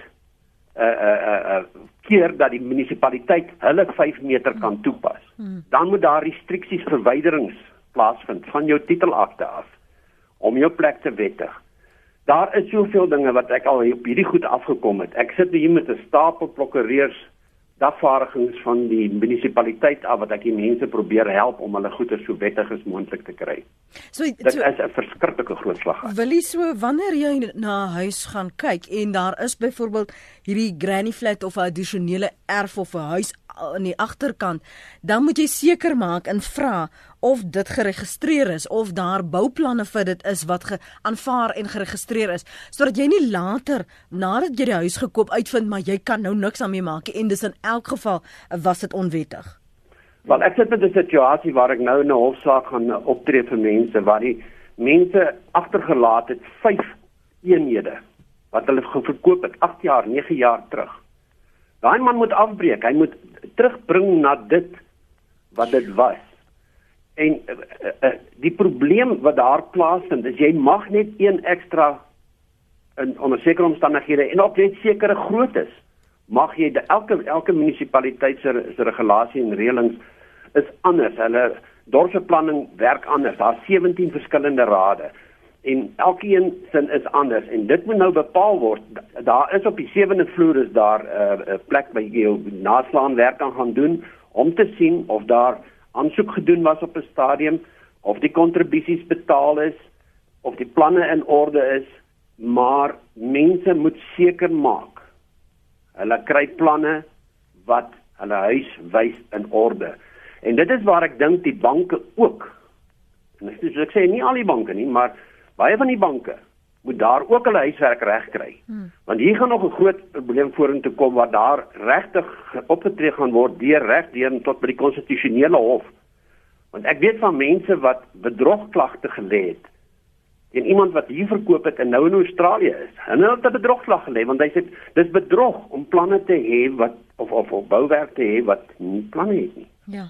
'n uh, 'n uh, 'n uh, uh, keer dat die munisipaliteit hulle 5 meter kan toepas. Hmm. Dan moet daar restriksies verwyderings plaasvind van jou titelakte af om jou plek te wettig. Daar is soveel dinge wat ek al op hierdie goed afgekom het. Ek sit hier met 'n stapel prokureurs dagvaardigings van die munisipaliteit af wat ek die mense probeer help om hulle goeder so wettig as moontlik te kry. So dit so, is 'n verskriklike groot slag. Wil jy so wanneer jy na 'n huis gaan kyk en daar is byvoorbeeld hierdie granny flat of 'n addisionele erf of 'n huis aan die agterkant, dan moet jy seker maak en vra of dit geregistreer is of daar bouplanne vir dit is wat geaanvaar en geregistreer is sodat jy nie later nadat jy die huis gekoop uitvind maar jy kan nou niks daarmee maak en dis in elk geval was dit onwettig. Want ek sit met 'n situasie waar ek nou 'n hofsaak gaan optree vir mense waar die mense agtergelaat het 5 eenhede wat hulle verkoop het 8 jaar, 9 jaar terug. Daai man moet afbreek. Hy moet terugbring na dit wat dit was. En uh, uh, die probleem wat daar plaasvind is jy mag net een ekstra in onder sekere omstandighede en op net sekere groottes mag jy de, elke elke munisipaliteit se se regulasie en reëlings is anders. Hulle dorpsbeplanning werk anders. Daar's 17 verskillende rade en elkeen sin is anders. En dit moet nou bepaal word. Daar is op die sewende vloer is daar 'n uh, uh, plek by jy naslaan werk aan gaan doen om te sien of daar aansoek gedoen was op 'n stadium of die kontribusies betaal is of die planne in orde is. Maar mense moet seker maak hulle kry planne wat hulle huis wys in orde. En dit is waar ek dink die banke ook en ek, ek sê nie al die banke nie maar baie van die banke moet daar ook hulle huiswerk reg kry. Hmm. Want hier gaan nog 'n groot probleem vorentoe kom waar daar regtig opgetree gaan word deur regdeur tot by die konstitusionele hof. Want ek weet van mense wat bedrogklagte gelê het en iemand wat hier verkoop het en nou in Australië is. Hulle het 'n bedrogklag gelê want hy sê dis bedrog om planne te hê wat of of, of bouwerk te hê wat nie planne het nie. Ja.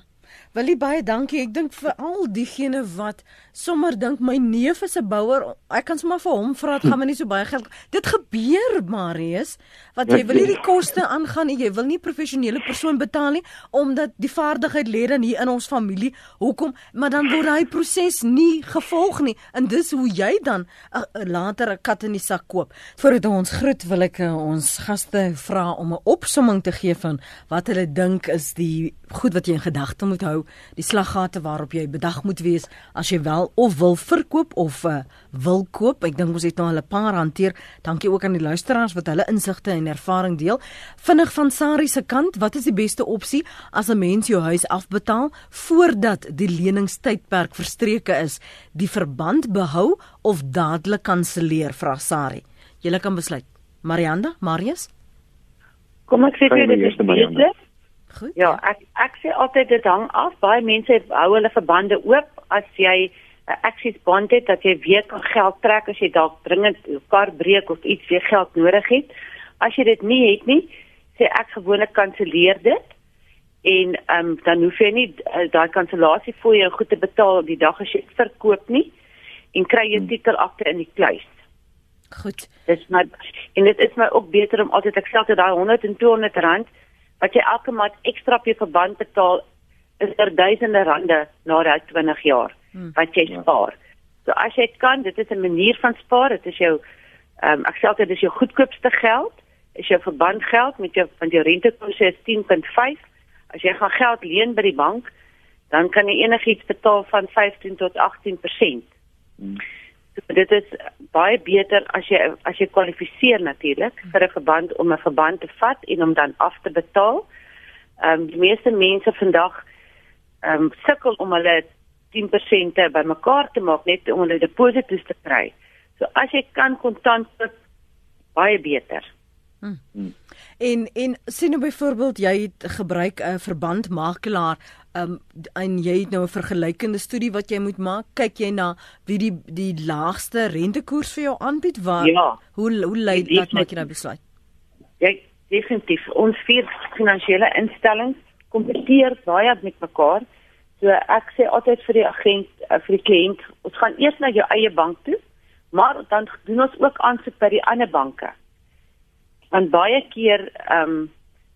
Willie baie dankie. Ek dink vir al diegene wat sommer dink my neef is 'n bouer, ek kan sommer vir hom vra, dit gaan my nie so baie geld. Dit gebeur, Marius, wat jy wil nie die koste aangaan nie. Jy wil nie professionele persoon betaal nie omdat die vaardigheid lê dan hier in ons familie. Hoekom? Maar dan word hy proses nie gevolg nie. En dis hoe jy dan uh, later 'n kat in die sak koop. Voordat ons groet wil ek uh, ons gaste vra om 'n opsomming te gee van wat hulle dink is die goed wat jy in gedagte moet hou, die slaggate waarop jy bedag moet wees as jy wel of wil verkoop of uh, wil koop. Ek dink ons het nou al 'n paar hanteer. Dankie ook aan die luisteraars wat hulle insigte en ervaring deel. Vinnig van Sari se kant, wat is die beste opsie as 'n mens jou huis afbetaal voordat die leningstydperk verstreke is? Die verband behou of dadelik kanselleer, vra Sari. Jy kan besluit. Marianda, Marius? Kom ek sê vir dit is beter. Goed. Ja, ek ek sê altyd dit hang af. Baie mense hou hulle verbande oop as jy 'n access bond het dat jy weer kan geld trek as jy dalk dringend 'n kar breek of iets weer geld nodig het. As jy dit nie het nie, sê ek gewoonlik kanselleer dit en ehm um, dan hoef jy nie uh, daai kansellasie vir jou goed te betaal die dag as jy verkoop nie en kry jy hmm. titel agter in die kluis. Goed. Dis my en dit is my ook beter om altyd ek sê altyd daai 100 en 200 rand wat jy elke maand ekstra op jou verband betaal is er duisende rande na daai 20 jaar hmm. wat jy ja. spaar. So as jy kan, dit is 'n manier van spaar. Dit is jou ehm um, ek sê altyd dis jou goedkoopste geld, is jou verbandgeld met jou van jou rentekoers is 10.5. As jy gaan geld leen by die bank, dan kan jy enigiets betaal van 15 tot 18%. Hmm. So, dit is baie beter as jy as jy kwalifiseer natuurlik vir 'n verband om 'n verband te vat en om dan af te betaal. Ehm um, die meeste mense vandag ehm um, sukkel om hulle 10% bymekaar te maak net om hulle deposito's te kry. So as jy kan kontant koop, baie beter. Hmm. En en sien nou byvoorbeeld jy het gebruik 'n verbandmakelaar um, en jy het nou 'n vergelykende studie wat jy moet maak. Kyk jy na wie die die laagste rentekoers vir jou aanbied waar ja, hoe hoe lei laat maak jy nou besluit? Ja, definitief. Ons vier finansiële instellings kompeteer baie met mekaar. So ek sê altyd vir die agent, eh, vir die kliënt, ons gaan eers na jou eie bank toe, maar dan doen ons ook aansoek by die ander banke. Want baie keer ehm um,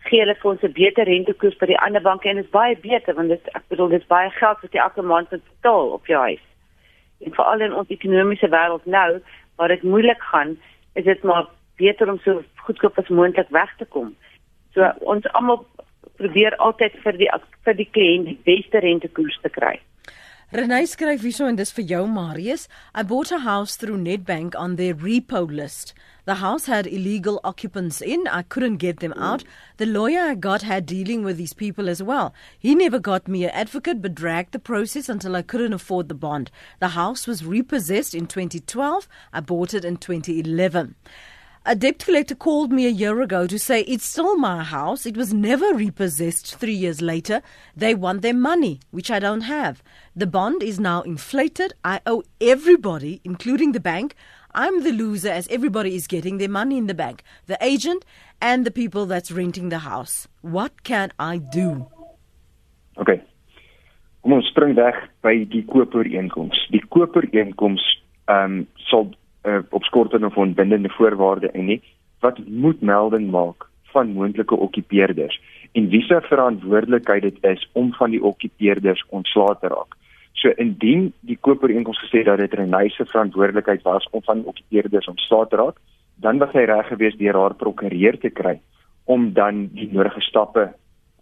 gee hulle vir ons 'n beter rentekoers by die ander banke en dit is baie beter want dit ek bedoel dis baie geld wat jy elke maand moet betaal op jou huis. En veral in ons ekonomiese wêreld nou waar dit moeilik gaan, is dit maar beter om so goedkoop as moontlik weg te kom. So ons almal probeer altyd vir die vir die kliënt die beste rentekoers te kry. Renay skryf hierso en dis vir jou Marius. I bought a house through Nedbank on their repo list. The house had illegal occupants in. I couldn't get them hmm. out. The lawyer I got had dealing with these people as well. He never got me an advocate but dragged the process until I couldn't afford the bond. The house was repossessed in 2012. I bought it in 2011. A debt collector called me a year ago to say it's still my house. It was never repossessed three years later. They want their money, which I don't have. The bond is now inflated. I owe everybody, including the bank. I'm the loser as everybody is getting their money in the bank the agent and the people that's renting the house. What can I do? Okay. Kom ons spring weg by die koopooreenkoms. Die koopooreenkoms ehm um, sal uh, op skortende of onbindende voorwaarde en nie wat moet melding maak van moontlike okkupeerders en wie se verantwoordelikheid dit is om van die okkupeerders ontslae te raak. So indien die koopooreenkoms gesê dat dit Renay se verantwoordelikheid was om van okkupeerders ontslae te raak, dan was hy reg geweest deur haar prokureur te kry om dan die nodige stappe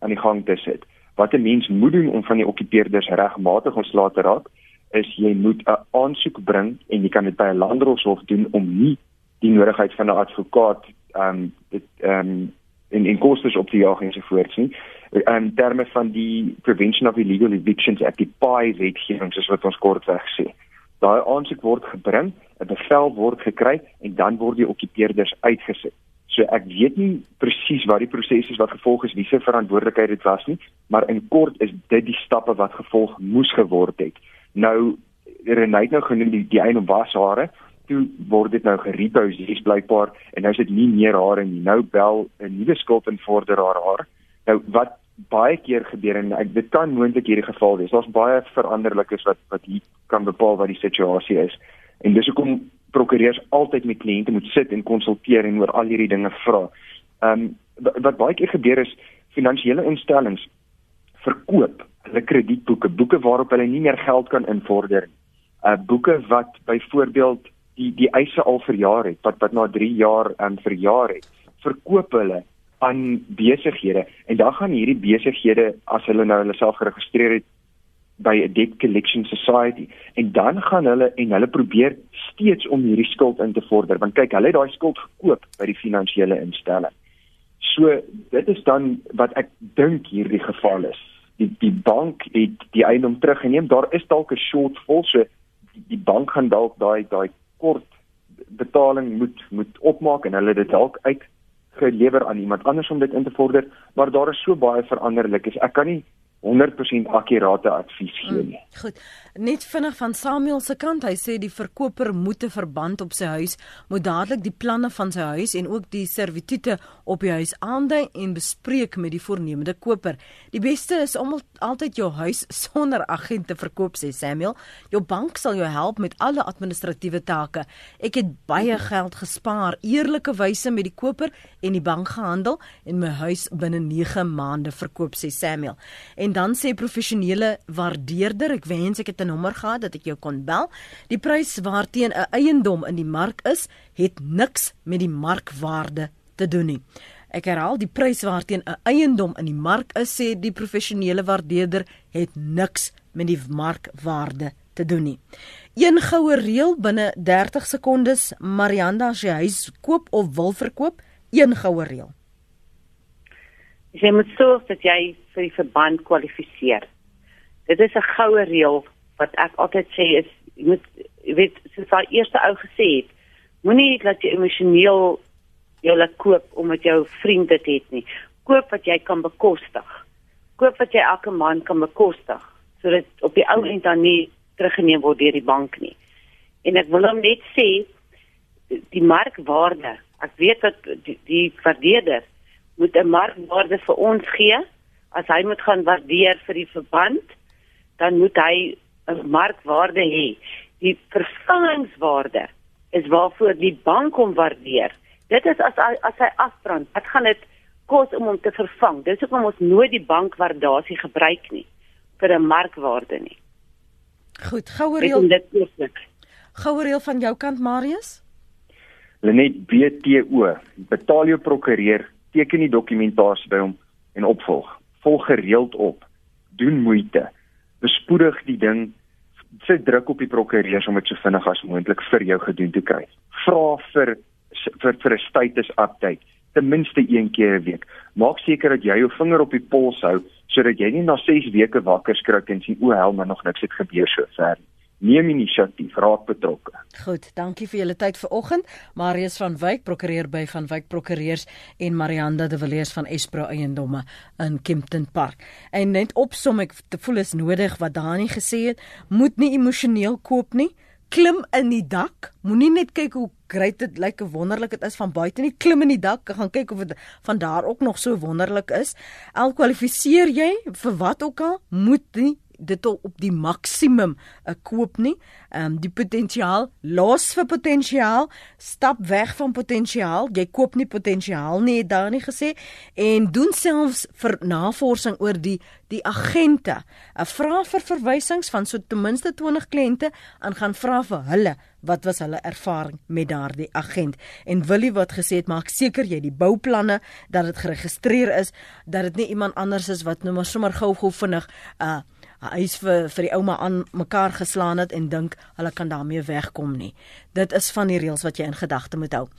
aan die gang te sit. Wat 'n mens moet doen om van die okkupeerders regmatig ontslae te raak, is jy moet 'n aansoek bring en jy kan dit by 'n landdroshof doen om nie die nodigheid van 'n advokaat ehm um, dit ehm um, in in kostes op die jaag ensovoorts nie. In terme van die Prevention of Illegal Evictions Act, die PI wetgewing soos wat ons kortweg sê. Daai aansoek word gebring, 'n bevel word gekry en dan word die okkupeerders uitgesit. So ek weet nie presies wat die proses is wat gevolg is, wie se verantwoordelikheid dit was nie, maar in kort is dit die stappe wat gevolg moes geword het. Nou Renate nou genoem die die een was hare, word dit nou gerepose hier's blykbaar en nou is dit nie meer hare nie. Nou bel 'n nuwe skuld en vorder haar haar. Nou wat baie keer gebeur en ek dit kan moontlik hierdie geval wees. Daar's baie veranderlikes wat wat hier kan bepaal wat die situasie is. En dis hoekom prokureurs altyd met kliënte moet sit en konsulteer en oor al hierdie dinge vra. Ehm um, wat baie keer gebeur is finansiële instellings verkoop hulle kredietboeke, boeke waarop hulle nie meer geld kan invorder nie. Uh boeke wat byvoorbeeld die die eise al verjaar het, wat wat na 3 jaar um, verjaar het, verkoop hulle aan besighede en dan gaan hierdie besighede as hulle nou hulle self geregistreer het by 'n debt collection society en dan gaan hulle en hulle probeer steeds om hierdie skuld in te vorder want kyk hulle het daai skuld gekoop by die finansiële instelling. So dit is dan wat ek dink hierdie geval is die die bank het die eiendom teruggeneem. Daar is dalk 'n shortfall, so die, die bank gaan dalk daai daai kort betaling moet moet opmaak en hulle dit dalk uitgelewer aan iemand anders om dit in te vorder, maar daar is so baie veranderlikes. Ek kan nie 100% akkurate advies gee hmm, nie. Mm, goed. Net vinnig van Samuel se kant, hy sê die verkoper moet 'n verband op sy huis, moet dadelik die planne van sy huis en ook die servitute op die huis aandui en bespreek met die voornemende koper. Die beste is om altyd jou huis sonder agent te verkoop, sê Samuel. Jou bank sal jou help met alle administratiewe take. Ek het baie geld gespaar, eerlike wyse met die koper en die bank gehandel en my huis binne 9 maande verkoop, sê Samuel. En En dan sê professionele waardeerder, ek wens ek het 'n nommer gehad dat ek jou kon bel. Die prys waarteen 'n eiendom in die mark is, het niks met die markwaarde te doen nie. Ek herhaal, die prys waarteen 'n eiendom in die mark is, sê die professionele waardeerder, het niks met die markwaarde te doen nie. Een goue reël binne 30 sekondes, Marianda as jy huis koop of wil verkoop, een goue reël. Jy moet sorg dat jy vir die verband kwalifiseer. Dit is 'n goue reël wat ek altyd sê is jy moet jy weet soos daai eerste ou gesê het, moenie laat jy emosioneel jou laat koop omdat jou vriend dit het nie. Koop wat jy kan bekostig. Koop wat jy elke maand kan bekostig sodat op die ou end dan nie teruggeneem word deur die bank nie. En ek wil hom net sê die markwaarde. Ek weet dat die, die verdeerder moet 'n markwaarde vir ons gee. As hy moet gaan waardeer vir die verband, dan moet hy 'n markwaarde hê. Die vervangingswaarde is waarvoor die bank hom waardeer. Dit is as as hy afbrand, wat gaan dit kos om hom te vervang? Dis hoekom ons nooit die bankwaardasie gebruik nie vir 'n markwaarde nie. Goed, goue reël. Goue reël van jou kant Marius? Lenet BTO, betaal jou prokureur, teken die dokumentasie by hom en opvolg. Volg gereeld op. Doen moeite. Bespoedig die ding. Sit druk op die prokureurs om dit so vinnig as moontlik vir jou gedoen te kry. Vra vir vir vir 'n status update ten minste een keer 'n week. Maak seker dat jy jou vinger op die pols hou sodat jy nie na 6 weke wakker skrik en sien o hel maar nog niks het gebeur sover nie neem inisiatief, raak betrokke. Goed, dankie vir julle tyd vanoggend. Marius van Wyk, prokureur by van Wyk Prokureurs en Marianda de Villiers van Espro Eiendomme in Kempton Park. En net opsom ek te voel is nodig wat Dani gesê het, moet nie emosioneel koop nie. Klim in die dak. Moenie net kyk hoe great dit lyk, hoe wonderlik dit is van buite nie. Klim in die dak, gaan kyk of dit van daar ook nog so wonderlik is. Al kwalifiseer jy vir wat ook al, moet nie dit op die maksimum uh, koop nie. Ehm um, die potensiaal los vir potensiaal, stap weg van potensiaal. Jy koop nie potensiaal nie, het daar nie gesê en doen selfs vir navorsing oor die die agente. uh, Vra vir verwysings van so ten minste 20 kliënte en gaan vra vir hulle wat was hulle ervaring met daardie agent en Willie wat gesê het maak seker jy die bouplanne dat dit geregistreer is dat dit nie iemand anders is wat nou maar sommer gou-gou vinnig uh hy is vir vir die ouma aan mekaar geslaan het en dink hulle kan daarmee wegkom nie. Dit is van die reëls wat jy in gedagte moet hou.